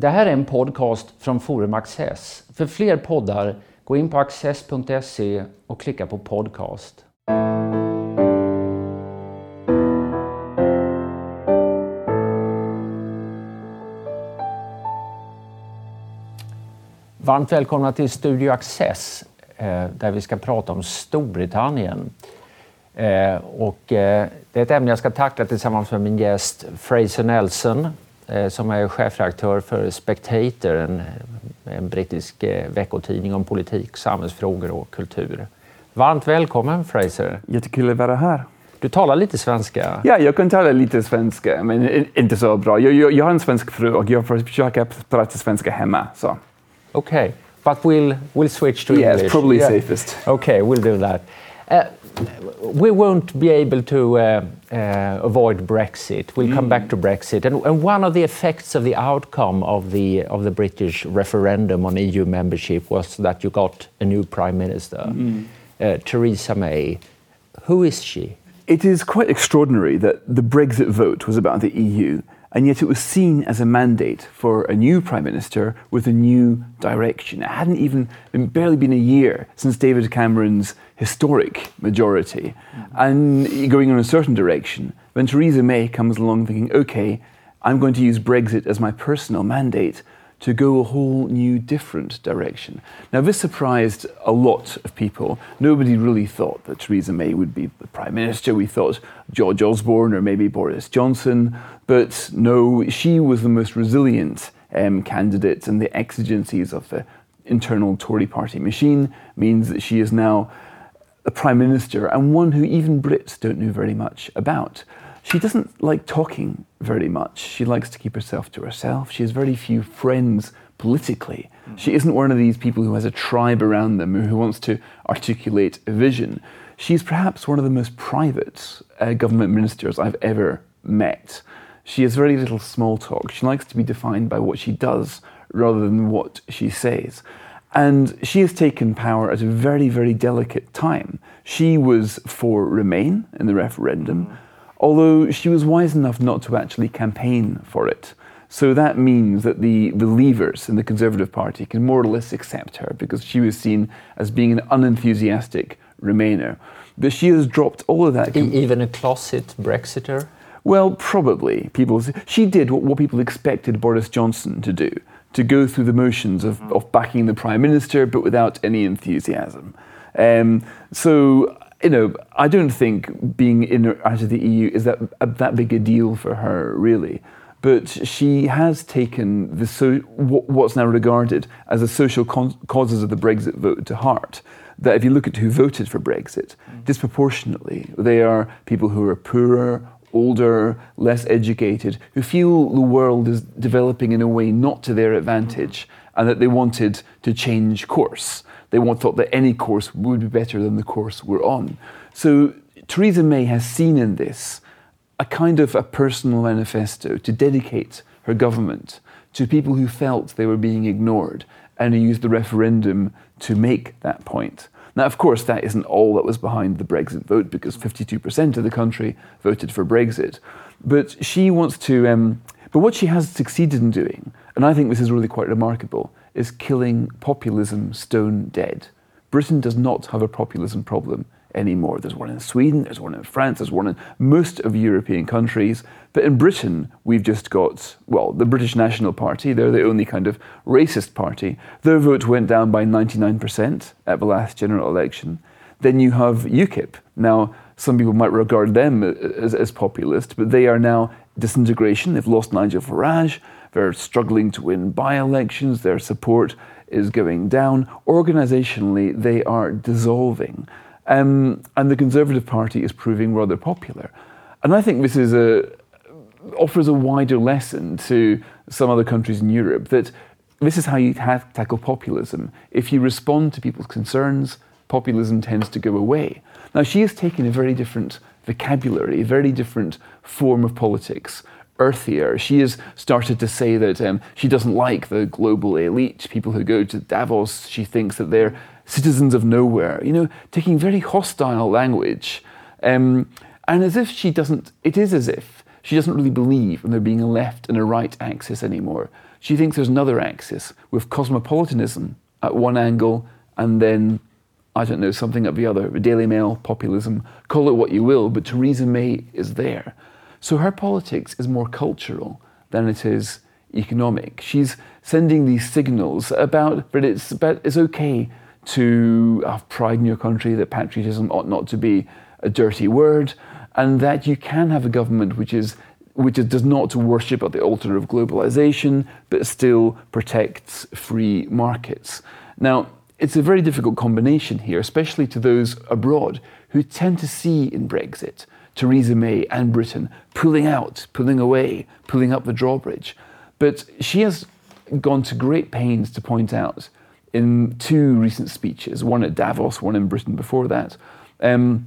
Det här är en podcast från Forum Access. För fler poddar, gå in på access.se och klicka på podcast. Varmt välkomna till Studio Access eh, där vi ska prata om Storbritannien. Eh, och eh, det är ett ämne jag ska tackla tillsammans med min gäst Fraser Nelson som är chefredaktör för Spectator, en, en brittisk veckotidning om politik, samhällsfrågor och kultur. Varmt välkommen Fraser! Jättekul att vara här. Du talar lite svenska? Ja, jag kan tala lite svenska, men inte så bra. Jag, jag, jag har en svensk fru och jag försöker prata svenska hemma. Så. Okay, but we'll we'll switch to yes, English. probably yeah. safest. Okay, we'll do that. Uh, we won't be able to uh, uh, avoid Brexit. We'll mm. come back to Brexit, and, and, one of the effects of the outcome of the of the British referendum on EU membership was that you got a new prime minister, mm. Theresa May. Who is she? It is quite extraordinary that the Brexit vote was about the EU and yet it was seen as a mandate for a new prime minister with a new direction. It hadn't even been, barely been a year since David Cameron's historic majority mm-hmm. and going in a certain direction. When Theresa May comes along thinking, okay, I'm going to use Brexit as my personal mandate to go a whole new different direction. Now, this surprised a lot of people. Nobody really thought that Theresa May would be the Prime Minister. We thought George Osborne or maybe Boris Johnson. But no, she was the most resilient um, candidate, and the exigencies of the internal Tory party machine means that she is now a Prime Minister and one who even Brits don't know very much about. She doesn't like talking very much. She likes to keep herself to herself. She has very few friends politically. She isn't one of these people who has a tribe around them who wants to articulate a vision. She's perhaps one of the most private uh, government ministers I've ever met. She has very little small talk. She likes to be defined by what she does rather than what she says. And she has taken power at a very, very delicate time. She was for Remain in the referendum. Mm-hmm although she was wise enough not to actually campaign for it. So that means that the, the leavers in the Conservative Party can more or less accept her because she was seen as being an unenthusiastic Remainer. But she has dropped all of that. Even a closet Brexiter? Well, probably. People, she did what, what people expected Boris Johnson to do to go through the motions of, of backing the Prime Minister, but without any enthusiasm. Um, so you know, I don't think being in or out of the EU is that that big a deal for her, really. But she has taken the so, what's now regarded as the social causes of the Brexit vote to heart. That if you look at who voted for Brexit, mm. disproportionately, they are people who are poorer, older, less educated, who feel the world is developing in a way not to their advantage, mm. and that they wanted to change course. They won't thought that any course would be better than the course we're on. So Theresa May has seen in this a kind of a personal manifesto to dedicate her government to people who felt they were being ignored and who used the referendum to make that point. Now, of course, that isn't all that was behind the Brexit vote because 52% of the country voted for Brexit. But she wants to, um, but what she has succeeded in doing, and I think this is really quite remarkable, is killing populism stone dead. Britain does not have a populism problem anymore. There's one in Sweden, there's one in France, there's one in most of European countries. But in Britain, we've just got, well, the British National Party, they're the only kind of racist party. Their vote went down by 99% at the last general election. Then you have UKIP. Now, some people might regard them as, as populist, but they are now disintegration. They've lost Nigel Farage. They're struggling to win by elections. Their support is going down. Organisationally, they are dissolving. Um, and the Conservative Party is proving rather popular. And I think this is a, offers a wider lesson to some other countries in Europe that this is how you have, tackle populism. If you respond to people's concerns, populism tends to go away. Now, she has taken a very different vocabulary, a very different form of politics earthier. She has started to say that um, she doesn't like the global elite, people who go to Davos. She thinks that they're citizens of nowhere, you know, taking very hostile language. Um, and as if she doesn't, it is as if she doesn't really believe in there being a left and a right axis anymore. She thinks there's another axis with cosmopolitanism at one angle and then, I don't know, something at the other, Daily Mail, populism, call it what you will, but Theresa May is there. So her politics is more cultural than it is economic. She's sending these signals about, but it's, but it's okay to have pride in your country, that patriotism ought not to be a dirty word, and that you can have a government which is which does not worship at the altar of globalization, but still protects free markets. Now, it's a very difficult combination here, especially to those abroad who tend to see in Brexit Theresa May and Britain pulling out, pulling away, pulling up the drawbridge. But she has gone to great pains to point out in two recent speeches, one at Davos, one in Britain before that, um,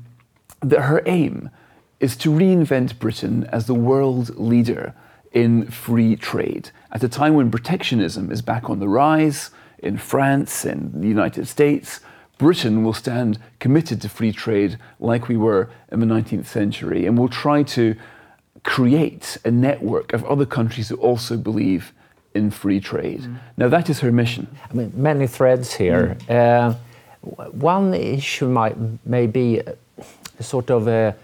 that her aim is to reinvent Britain as the world leader in free trade at a time when protectionism is back on the rise in France and the United States. Britain will stand committed to free trade like we were in the 19th century and will try to create a network of other countries who also believe in free trade. Mm. Now, that is her mission. I mean, many threads here. Mm. Uh, one issue might may be a sort of a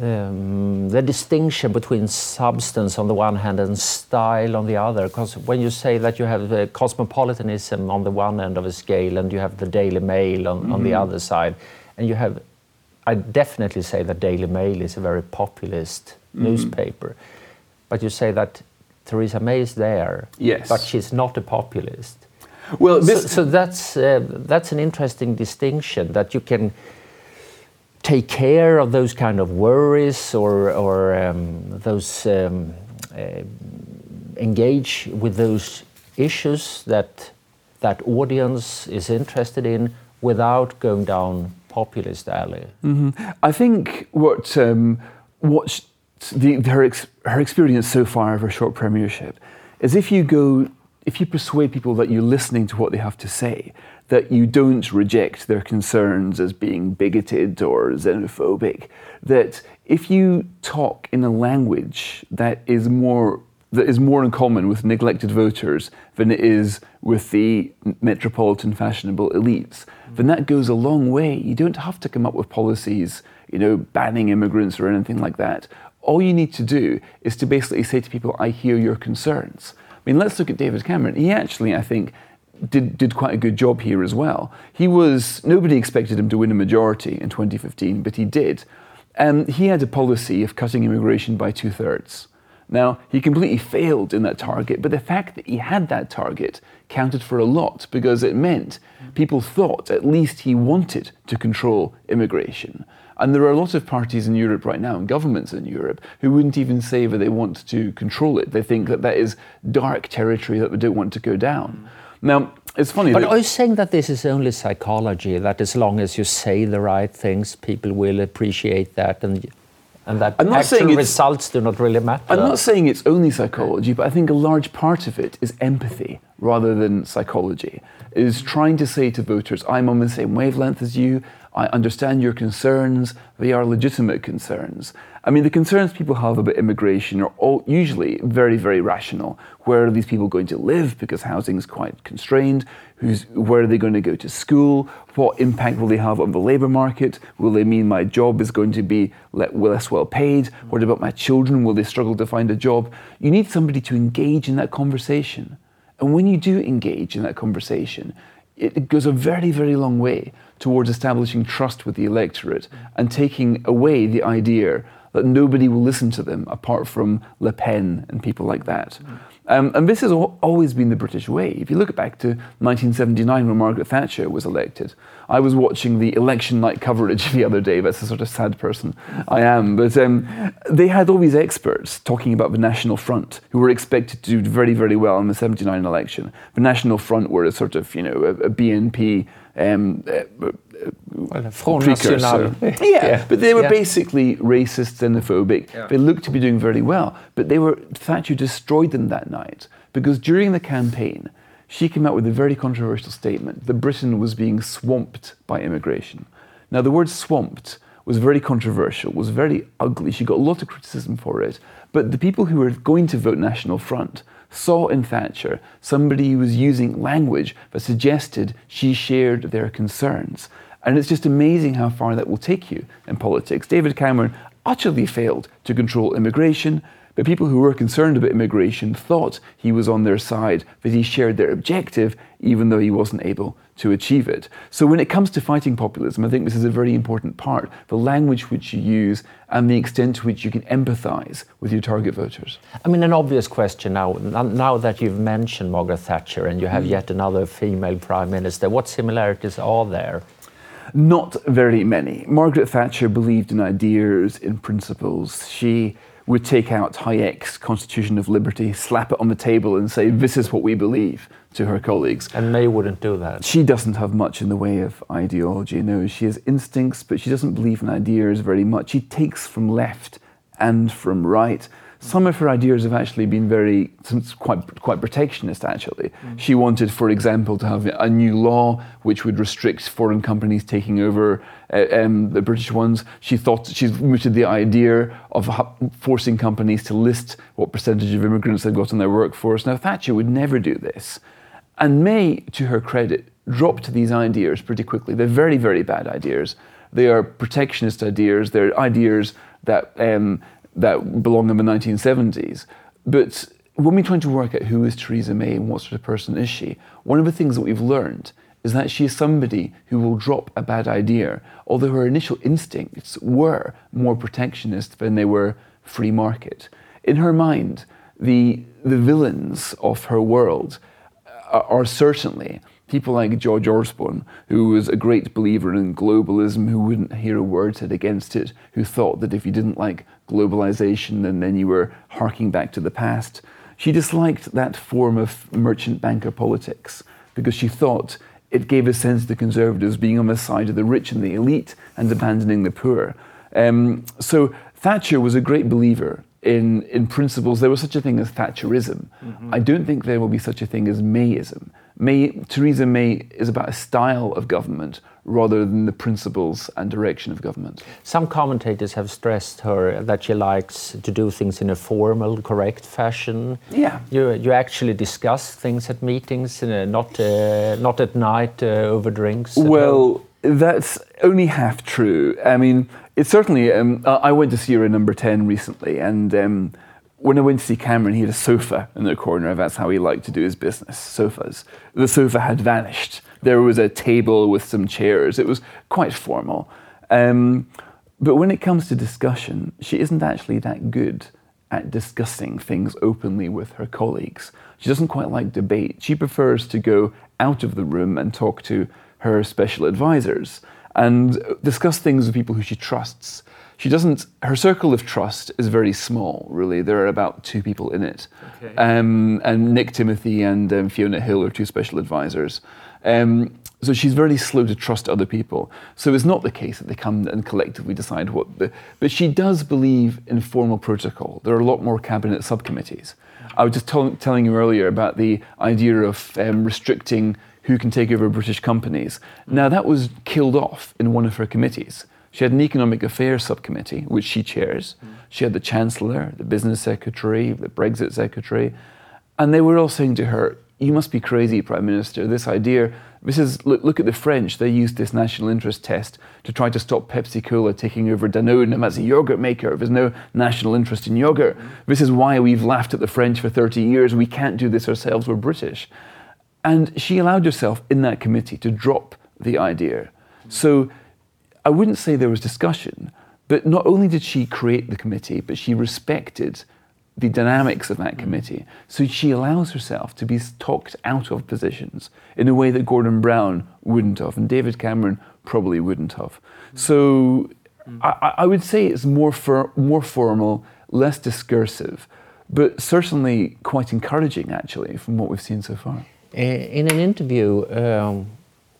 um, the distinction between substance on the one hand and style on the other. Because when you say that you have the cosmopolitanism on the one end of a scale and you have the Daily Mail on, mm. on the mm-hmm. other side, and you have, I definitely say that Daily Mail is a very populist mm. newspaper. But you say that Theresa May is there, yes. but she's not a populist. Well, so, so, that's uh, that's an interesting distinction that you can take care of those kind of worries or, or um, those um, uh, engage with those issues that that audience is interested in without going down populist alley. Mm-hmm. I think what um, what the, her ex- her experience so far of her short premiership is if you go if you persuade people that you're listening to what they have to say that you don't reject their concerns as being bigoted or xenophobic. That if you talk in a language that is more that is more in common with neglected voters than it is with the metropolitan fashionable elites, then that goes a long way. You don't have to come up with policies, you know, banning immigrants or anything like that. All you need to do is to basically say to people, I hear your concerns. I mean, let's look at David Cameron. He actually, I think, did, did quite a good job here as well. He was, nobody expected him to win a majority in 2015, but he did. And he had a policy of cutting immigration by two thirds. Now, he completely failed in that target, but the fact that he had that target counted for a lot because it meant people thought at least he wanted to control immigration. And there are a lot of parties in Europe right now, and governments in Europe, who wouldn't even say that they want to control it. They think that that is dark territory that they don't want to go down. Now, it's funny. But are you saying that this is only psychology? That as long as you say the right things, people will appreciate that, and and that I'm not saying results do not really matter. I'm not saying it's only psychology, but I think a large part of it is empathy rather than psychology. It is trying to say to voters, I'm on the same wavelength as you. I understand your concerns. They are legitimate concerns. I mean, the concerns people have about immigration are all usually very, very rational. Where are these people going to live because housing is quite constrained? Who's, where are they going to go to school? What impact will they have on the labour market? Will they mean my job is going to be less well paid? What about my children? Will they struggle to find a job? You need somebody to engage in that conversation. And when you do engage in that conversation, it goes a very, very long way towards establishing trust with the electorate and taking away the idea that nobody will listen to them apart from Le Pen and people like that. Um, and this has always been the British way. If you look back to 1979 when Margaret Thatcher was elected, I was watching the election night coverage the other day. That's a sort of sad person I am. But um, they had all these experts talking about the National Front who were expected to do very, very well in the 79 election. The National Front were a sort of, you know, a, a BNP um, uh, well, precursor. yeah, yeah, but they were yeah. basically racist, xenophobic. Yeah. They looked to be doing very well, but they were Thatcher destroyed them that night because during the campaign, she came out with a very controversial statement that Britain was being swamped by immigration. Now, the word swamped was very controversial, was very ugly. She got a lot of criticism for it. But the people who were going to vote National Front saw in Thatcher somebody who was using language that suggested she shared their concerns. And it's just amazing how far that will take you in politics. David Cameron utterly failed to control immigration, but people who were concerned about immigration thought he was on their side, that he shared their objective, even though he wasn't able to achieve it. So, when it comes to fighting populism, I think this is a very important part the language which you use and the extent to which you can empathize with your target voters. I mean, an obvious question now, now that you've mentioned Margaret Thatcher and you have mm. yet another female prime minister, what similarities are there? Not very many. Margaret Thatcher believed in ideas, in principles. She would take out Hayek's Constitution of Liberty, slap it on the table, and say, This is what we believe to her colleagues. And May wouldn't do that. She doesn't have much in the way of ideology. No, she has instincts, but she doesn't believe in ideas very much. She takes from left and from right. Some of her ideas have actually been very, quite, quite protectionist, actually. Mm. She wanted, for example, to have a new law which would restrict foreign companies taking over uh, um, the British ones. She thought, she's mooted the idea of forcing companies to list what percentage of immigrants they've got in their workforce. Now, Thatcher would never do this. And May, to her credit, dropped these ideas pretty quickly. They're very, very bad ideas. They are protectionist ideas. They're ideas that um, that belong in the 1970s. But when we're trying to work out who is Theresa May and what sort of person is she, one of the things that we've learned is that she is somebody who will drop a bad idea, although her initial instincts were more protectionist than they were free market. In her mind, the, the villains of her world are, are certainly people like George Osborne, who was a great believer in globalism, who wouldn't hear a word said against it, who thought that if you didn't like globalization, then, then you were harking back to the past. She disliked that form of merchant banker politics because she thought it gave a sense to conservatives being on the side of the rich and the elite and abandoning the poor. Um, so Thatcher was a great believer in, in principles. There was such a thing as Thatcherism. Mm-hmm. I don't think there will be such a thing as Mayism. May, Theresa May is about a style of government rather than the principles and direction of government. Some commentators have stressed her that she likes to do things in a formal, correct fashion. Yeah. You, you actually discuss things at meetings, uh, not, uh, not at night uh, over drinks? Well, home. that's only half true. I mean, it's certainly, um, I went to see her in number 10 recently, and um, when I went to see Cameron, he had a sofa in the corner. That's how he liked to do his business sofas. The sofa had vanished. There was a table with some chairs. It was quite formal. Um, but when it comes to discussion, she isn't actually that good at discussing things openly with her colleagues. She doesn't quite like debate. She prefers to go out of the room and talk to her special advisors and discuss things with people who she trusts she doesn't her circle of trust is very small really. There are about two people in it. Okay. um, and nick timothy and um, fiona hill are two special advisors. Um, so she's very slow to trust other people. So it's not the case that they come and collectively decide what the but she does believe in formal protocol. There are a lot more cabinet subcommittees. I was just t- telling you earlier about the idea of um, restricting who can take over british companies. Now that was killed off in one of her committees she had an economic affairs subcommittee, which she chairs. Mm. She had the chancellor, the business secretary, the Brexit secretary, and they were all saying to her, "You must be crazy, Prime Minister. This idea. This is look, look at the French. They used this national interest test to try to stop Pepsi Cola taking over Danone as a yogurt maker. There's no national interest in yogurt. Mm. This is why we've laughed at the French for 30 years. We can't do this ourselves. We're British." And she allowed herself in that committee to drop the idea. Mm. So I wouldn't say there was discussion, but not only did she create the committee, but she respected the dynamics of that committee. So she allows herself to be talked out of positions in a way that Gordon Brown wouldn't have, and David Cameron probably wouldn't have. So I, I would say it's more, more formal, less discursive, but certainly quite encouraging, actually, from what we've seen so far. In an interview, um,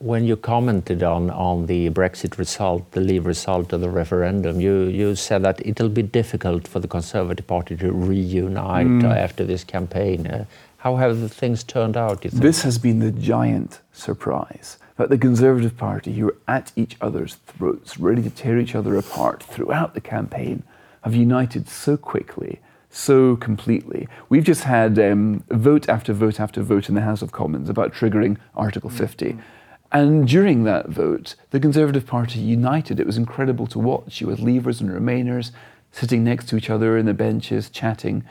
when you commented on, on the Brexit result, the Leave result of the referendum, you, you said that it'll be difficult for the Conservative Party to reunite mm. after this campaign. Uh, how have things turned out? This has been the giant surprise that the Conservative Party, who are at each other's throats, ready to tear each other apart throughout the campaign, have united so quickly, so completely. We've just had um, vote after vote after vote in the House of Commons about triggering Article 50. And during that vote, the Conservative Party united. It was incredible to watch. You had Leavers and Remainers sitting next to each other in the benches, chatting.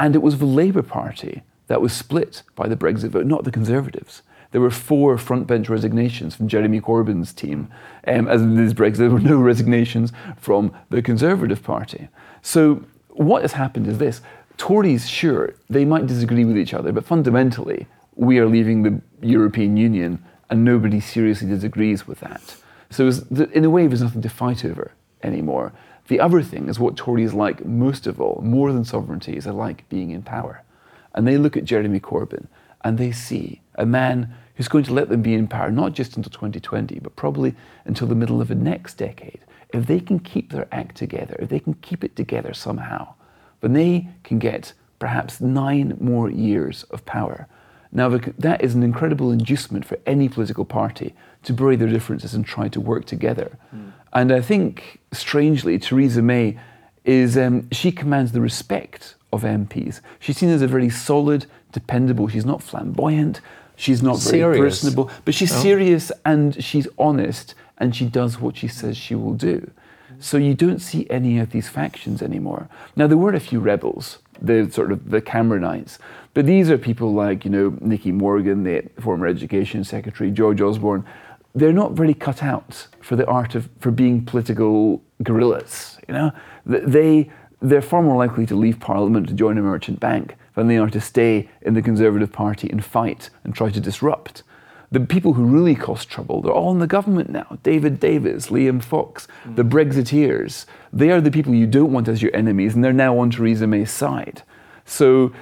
And it was the Labour Party that was split by the Brexit vote, not the Conservatives. There were four front bench resignations from Jeremy Corbyn's team. Um, as in this Brexit, there were no resignations from the Conservative Party. So what has happened is this Tories, sure, they might disagree with each other, but fundamentally, we are leaving the European Union and nobody seriously disagrees with that. So, in a way, there's nothing to fight over anymore. The other thing is what Tories like most of all, more than sovereignty, is they like being in power. And they look at Jeremy Corbyn and they see a man who's going to let them be in power not just until 2020, but probably until the middle of the next decade. If they can keep their act together, if they can keep it together somehow, then they can get perhaps nine more years of power. Now, that is an incredible inducement for any political party to bury their differences and try to work together. Mm. And I think, strangely, Theresa May is, um, she commands the respect of MPs. She's seen as a very solid, dependable, she's not flamboyant, she's not very serious. personable, but she's oh. serious and she's honest and she does what she says she will do. So you don't see any of these factions anymore. Now there were a few rebels, the sort of the Cameronites, but these are people like you know Nicky Morgan, the former Education Secretary, George Osborne. They're not very cut out for the art of for being political guerrillas. You know, they they're far more likely to leave Parliament to join a merchant bank than they are to stay in the Conservative Party and fight and try to disrupt. The people who really cause trouble, they're all in the government now. David Davis, Liam Fox, mm. the Brexiteers. They are the people you don't want as your enemies, and they're now on Theresa May's side. So,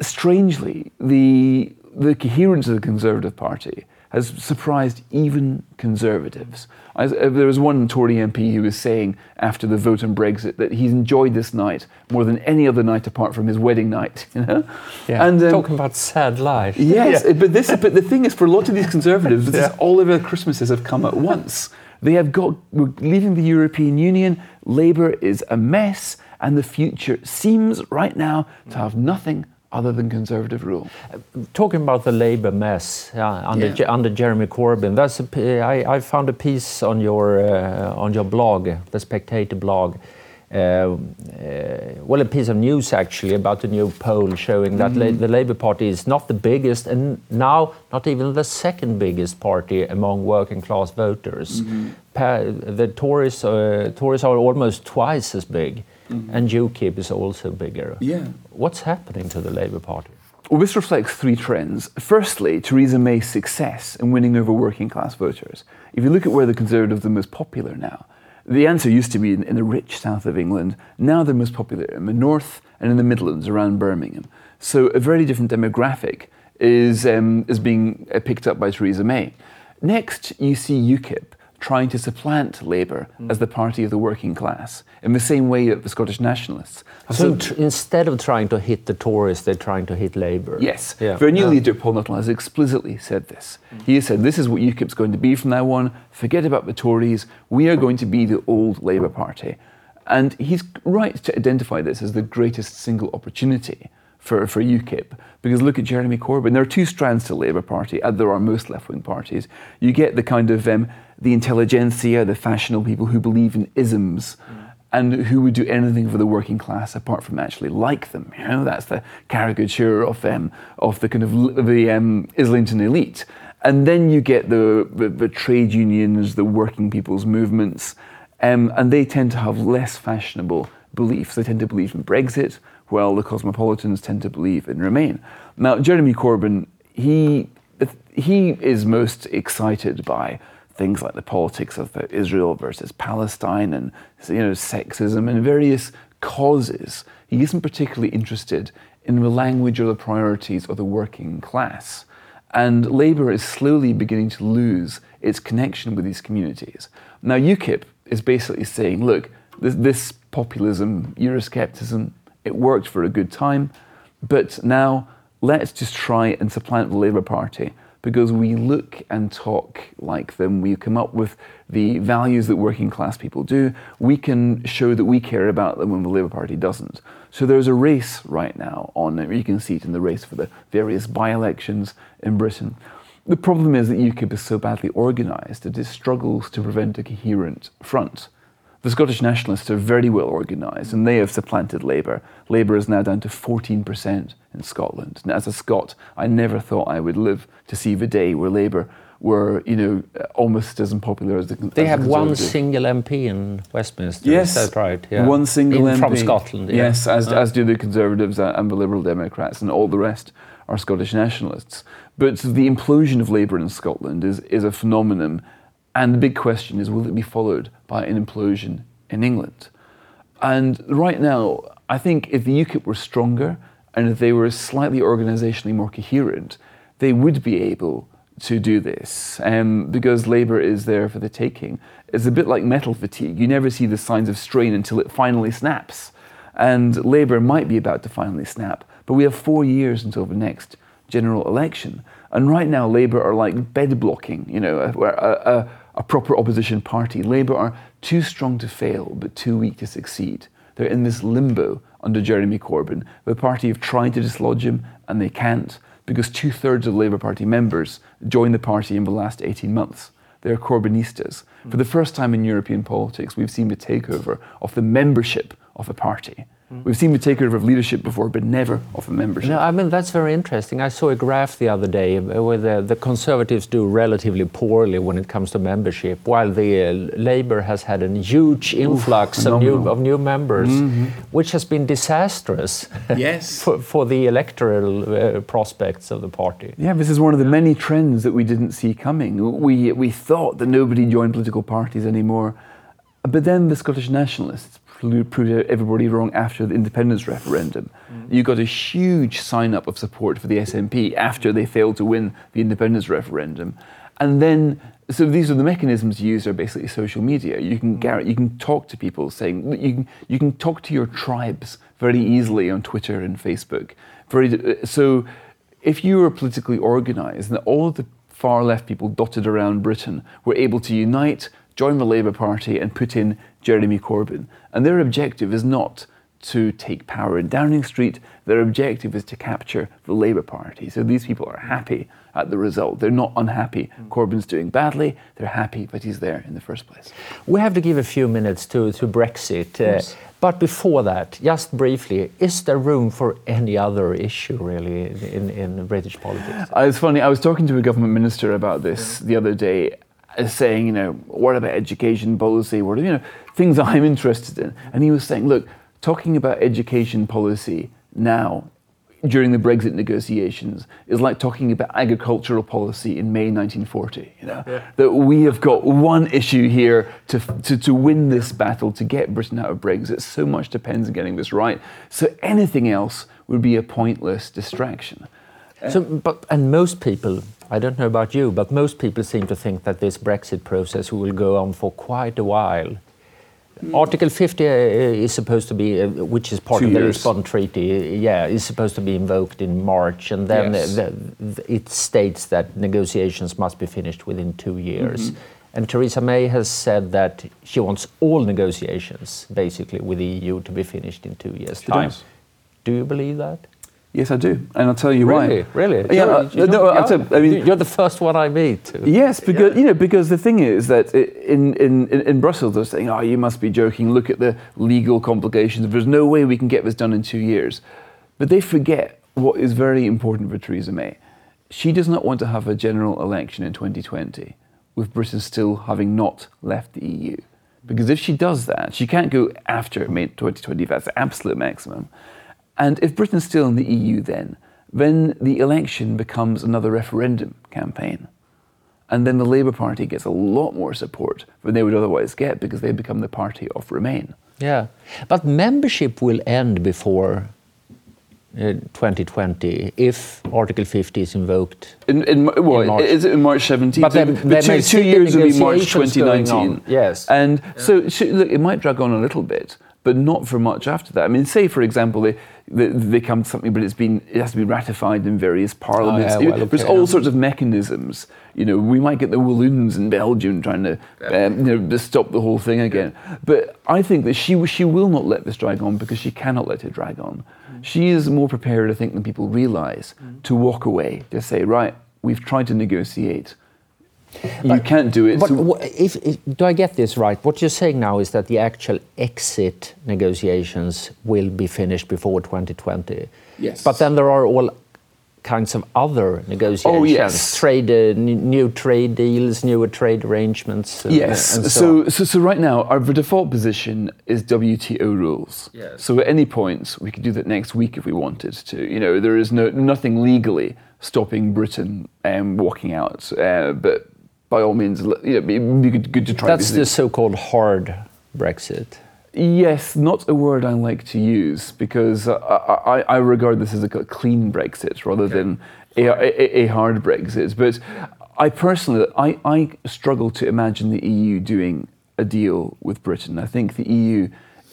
strangely, the, the coherence of the Conservative Party has surprised even conservatives. I, uh, there was one Tory MP who was saying after the vote on Brexit that he's enjoyed this night more than any other night apart from his wedding night. You know? Yeah. And, um, Talking about sad life. Yes, yeah. but this. But the thing is, for a lot of these conservatives, yeah. all of their Christmases have come at once. They have got. We're leaving the European Union. Labour is a mess, and the future seems right now to have nothing other than conservative rule. Talking about the Labour mess uh, under, yeah. under Jeremy Corbyn, that's a, I, I found a piece on your uh, on your blog, the Spectator blog. Uh, uh well, a piece of news actually about a new poll showing that mm-hmm. la- the Labour Party is not the biggest and now not even the second biggest party among working class voters. Mm-hmm. Pa- the Tories, uh, Tories are almost twice as big. Mm-hmm. And UKIP is also bigger. Yeah. What's happening to the Labour Party? Well, this reflects three trends. Firstly, Theresa May's success in winning over working class voters. If you look at where the Conservatives are most popular now, the answer used to be in, in, the rich south of England. Now they're most popular in the north and in the Midlands around Birmingham. So a very different demographic is, um, is being uh, picked up by Theresa May. Next, you see UKIP, trying to supplant Labour mm. as the party of the working class, in the same way that the Scottish nationalists. So, tr- instead of trying to hit the Tories, they're trying to hit Labour. Yes. Yeah. Their new yeah. leader, Paul Nuttall, has explicitly said this. Mm. He has said, This is what UKIP's going to be from now on. Forget about the Tories. We are going to be the old Labour Party. And he's right to identify this as the greatest single opportunity for, for UKIP. Because look at Jeremy Corbyn. There are two strands to the Labour Party, as there are most left wing parties. You get the kind of um, the intelligentsia, the fashionable people who believe in isms. Mm. And who would do anything for the working class apart from actually like them? You know, that's the caricature of um, of the kind of the um, Islington elite. And then you get the, the, the trade unions, the working people's movements, um, and they tend to have less fashionable beliefs. They tend to believe in Brexit, while the cosmopolitans tend to believe in Remain. Now, Jeremy Corbyn, he he is most excited by things like the politics of Israel versus Palestine and you know sexism and various causes. He isn't particularly interested in the language or the priorities of the working class. And Labour is slowly beginning to lose its connection with these communities. Now, UKIP is basically saying, look, this, this populism, Euroscepticism, it worked for a good time, but now let's just try and supplant the Labour Party because we look and talk like them. We come up with the values that working class people do. We can show that we care about them when the Labour Party doesn't. So there's a race right now on. You can see it in the race for the various by elections in Britain. The problem is that UKIP is so badly organised that it struggles to prevent a coherent front. The Scottish Nationalists are very well organised and they have supplanted Labour. Labour is now down to 14% in Scotland. And as a Scot, I never thought I would live to see the day where Labour were, you know, almost as unpopular as the. Conservatives. They as have one single MP in Westminster. Yes, is that right? Yeah. One single In- MP from Scotland. Yeah. Yes, as, Uh, as do the Conservatives and the Liberal Democrats, and all the rest are Scottish nationalists. But the implosion of Labour in Scotland is, is a phenomenon, and the big question is will it be followed by an implosion in England? And right now, I think if the UKIP were stronger and if they were slightly organisationally more coherent, they would be able to do this um, because Labour is there for the taking. It's a bit like metal fatigue. You never see the signs of strain until it finally snaps. And Labour might be about to finally snap, but we have four years until the next general election. And right now, Labour are like bed blocking, you know, a, a, a, a proper opposition party. Labour are too strong to fail, but too weak to succeed. They're in this limbo under Jeremy Corbyn. The party have tried to dislodge him, and they can't because two thirds of Labour Party members joined the party in the last 18 months. They're Corbynistas. For the first time in European politics, we've seen the takeover of the membership of a party. We've seen the takeover of leadership before, but never of a membership. No, I mean that's very interesting. I saw a graph the other day where the, the Conservatives do relatively poorly when it comes to membership, while the uh, Labour has had a huge influx of new, of new members, which has been disastrous Yes. for, for the electoral uh, prospects of the party. Yeah, this is one of the many trends that we didn't see coming. We, we thought that nobody joined political parties anymore. But then the Scottish nationalists proved everybody wrong after the independence referendum. Mm-hmm. You got a huge sign up of support for the SNP after they failed to win the independence referendum. And then, so these are the mechanisms used are basically social media. You can, mm-hmm. gar- you can talk to people saying, you can, you can talk to your tribes very easily on Twitter and Facebook. Very, uh, so if you were politically organised and all of the far left people dotted around Britain were able to unite, join the Labour Party, and put in Jeremy Corbyn. And their objective is not to take power in Downing Street, their objective is to capture the Labour Party. So these people are happy at the result. They're not unhappy Corbyn's doing badly, they're happy that he's there in the first place. We have to give a few minutes to, to Brexit. Uh, but before that, just briefly, is there room for any other issue really in, in British politics? Uh, It's funny, I was talking to a government minister about this the other day, uh, saying, you know, what about education policy? What are, you know, things I'm interested in? And he was saying, look, talking about education policy now during the Brexit negotiations is like talking about agricultural policy in May 1940. You know, that we have got one issue here to, to to win this battle to get Britain out of Brexit. So much depends on getting this right. So anything else would be a pointless distraction. So, but, and most people, I don't know about you, but most people seem to think that this Brexit process will go on for quite a while. Article 50 uh, is supposed to be, uh, which is part Two of the. Lisbon Treaty, yeah, is supposed to be invoked in March, and then Yes. uh, the, the, it states that negotiations must be finished within two years. Mm-hmm. And Theresa May has said that she wants all negotiations, basically, with the EU to be finished in two years' She time. does. Do you believe that? Yes, I do, and I'll tell you Really, why. really? Yeah, You're- uh, you no, tell, I mean, you're the first one I meet. to- Yes, because you know, because the thing is that in, in, in- in Brussels they're saying, "Oh, you must be joking. Look at the legal complications. There's no way we can get this done in two years." But they forget what is very important for Theresa May. She does not want to have a general election in 2020 with Britain still having not left the EU, because if she does that, she can't go after May 2020. That's the absolute maximum. And if Britain's still in the EU, then then the election becomes another referendum campaign. And then the Labour Party gets a lot more support than they would otherwise get because they become the party of Remain. Yeah, but membership will end before uh, 2020 if Article 50 is invoked. In, in, well, In March. is it in March 17? But then- the then two, two years will be March 2019. Yes. And so, sh- look, it might drag on a little bit, but not for much after that. I mean, say for example, they, they, they come to something, but it's been it has to be ratified in various parliaments. Oh, yeah, well, There's okay, all yeah. sorts of mechanisms. You know, we might get the Walloons in Belgium trying to um, you know stop the whole thing again. But I think that she she will not let this drag on because she cannot let it drag on. Mm. She is more prepared, I think, than people realise to walk away to say, right, we've tried to negotiate. You can't do it. But so- if, if, do I get this right? What you're saying now is that the actual exit negotiations will be finished before 2020. Yes. But then there are all kinds of other negotiations. Oh, yes. Trade, uh, new trade deals, newer trade arrangements. uh, Yes. and so, so, so, so right now, our default position is WTO rules. Yes. So at any point, we could do that next week if we wanted to. You know, there is no nothing legally stopping Britain um, walking out. Uh, but by all means, you know, it'd be good, good to try. That's the so-called hard Brexit. Yes, not a word I like to use because I, I, I regard this as a clean Brexit rather than a, a, a hard Brexit. But I personally, I, I struggle to imagine the EU doing a deal with Britain. I think the EU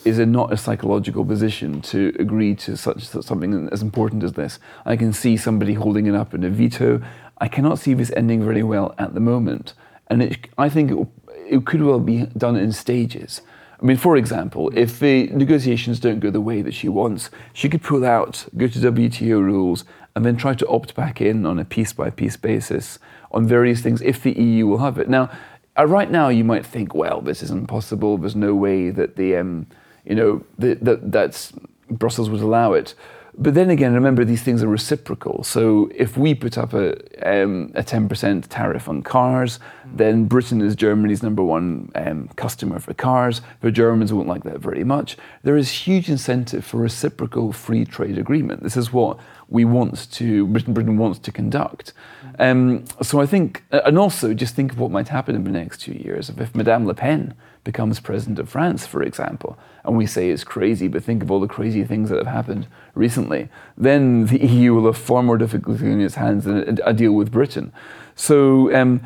is in not a psychological position to agree to such something as important as this. I can see somebody holding it up in a veto. I cannot see this ending very well at the moment, and it, I think it, it could well be done in stages. I mean, for example, if the negotiations don't go the way that she wants, she could pull out, go to WTO rules, and then try to opt back in on a piece by piece basis on various things if the EU will have it. Now, uh, right now, you might think, well, this is impossible. There's no way that the, um, you know, that that that's Brussels would allow it. But then again, remember these things are reciprocal. So if we put up a um, a ten percent tariff on cars, then Britain is Germany's number one um, customer for cars. The Germans won't like that very much. There is huge incentive for reciprocal free trade agreement. This is what we want to Britain Britain wants to conduct. Um, so I think, and also just think of what might happen in the next two years if Madame Le Pen becomes president of France, for example, and we say it's crazy, but think of all the crazy things that have happened recently, then the EU will have far more difficulty in its hands than a, a deal with Britain. So um,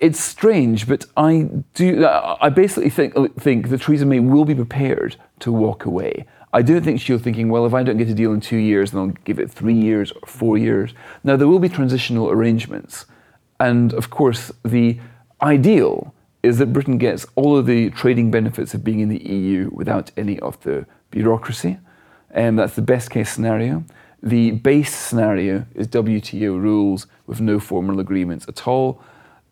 it's strange, but I do. I basically think think that Theresa May will be prepared to walk away. I don't think she'll thinking, well, if I don't get a deal in two years, then I'll give it three years or four years. Now there will be transitional arrangements, and of course the ideal is that Britain gets all of the trading benefits of being in the EU without any of the bureaucracy. And that's the best case scenario. The base scenario is WTO rules with no formal agreements at all.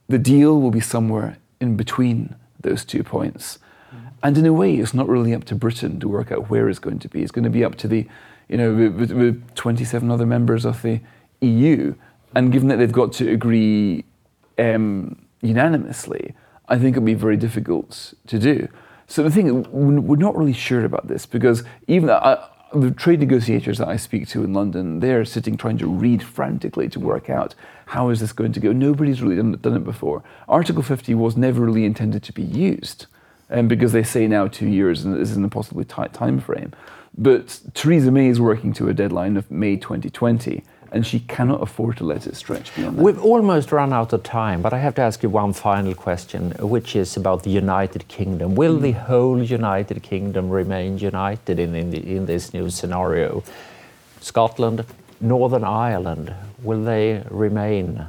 The deal will be somewhere in between those two points. And in a way, it's not really up to Britain to work out where it's going to be. It's going to be up to the, you know, the, the, the 27 other members of the EU. And given that they've got to agree um, unanimously, I think it'll be very difficult to do. So the thing, we're not really sure about this because even I, the trade negotiators that I speak to in London, they're sitting trying to read frantically to work out how is this going to go. Nobody's really done, done it before. Article 50 was never really intended to be used, and because they say now two years and this is an impossibly tight time frame. But Theresa May is working to a deadline of May 2020, and she cannot afford to let it stretch beyond that. We've almost run out of time, but I have to ask you one final question, which is about the United Kingdom. Will the whole United Kingdom remain united in, in, the, in this new scenario? Scotland, Northern Ireland, will they remain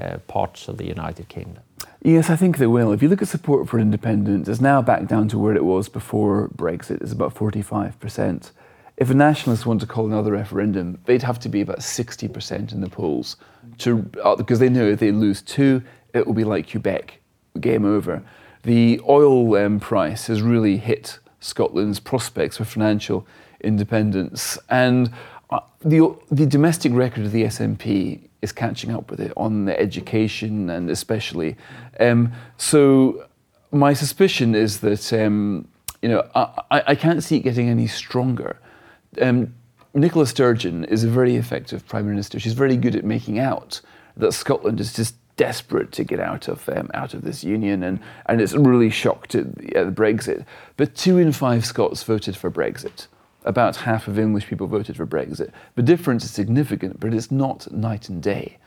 uh, parts of the United Kingdom? Yes, I think they will. If you look at support for independence, it's now back down to where it was before Brexit. It's about 45%. If a nationalist want to call another referendum, they'd have to be about 60% in the polls to uh, because they know if they lose two, it will be like Quebec, game over. The oil um, price has really hit Scotland's prospects for financial independence, and uh, the the domestic record of the SNP is catching up with it on the education and especially. Um, so my suspicion is that um, you know I, I can't see it getting any stronger. Um, Nicola Sturgeon is a very effective prime minister. She's very good at making out that Scotland is just desperate to get out of um, out of this union, and and it's really shocked at the, uh, Brexit. But two in five Scots voted for Brexit. About half of English people voted for Brexit. The difference is significant, but it's not night and day.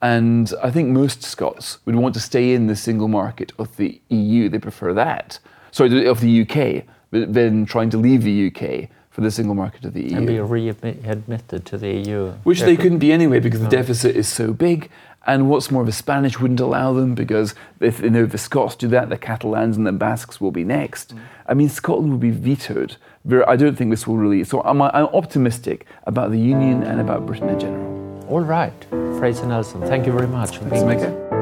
And I think most Scots would want to stay in the single market of the EU. They prefer that. Sorry, of the UK. than trying to leave the UK for the single market of the EU. And be readmitted to the EU. Which they couldn't be anyway because the oh. deficit is so big. And what's more, the Spanish wouldn't allow them because if you know the Scots do that, the Catalans and the Basques will be next. Mm. I mean, Scotland will be vetoed. I don't think this will really. So I'm, I'm optimistic about the Union and about Britain in general. All right, Fraser Nelson, thank you very much being here.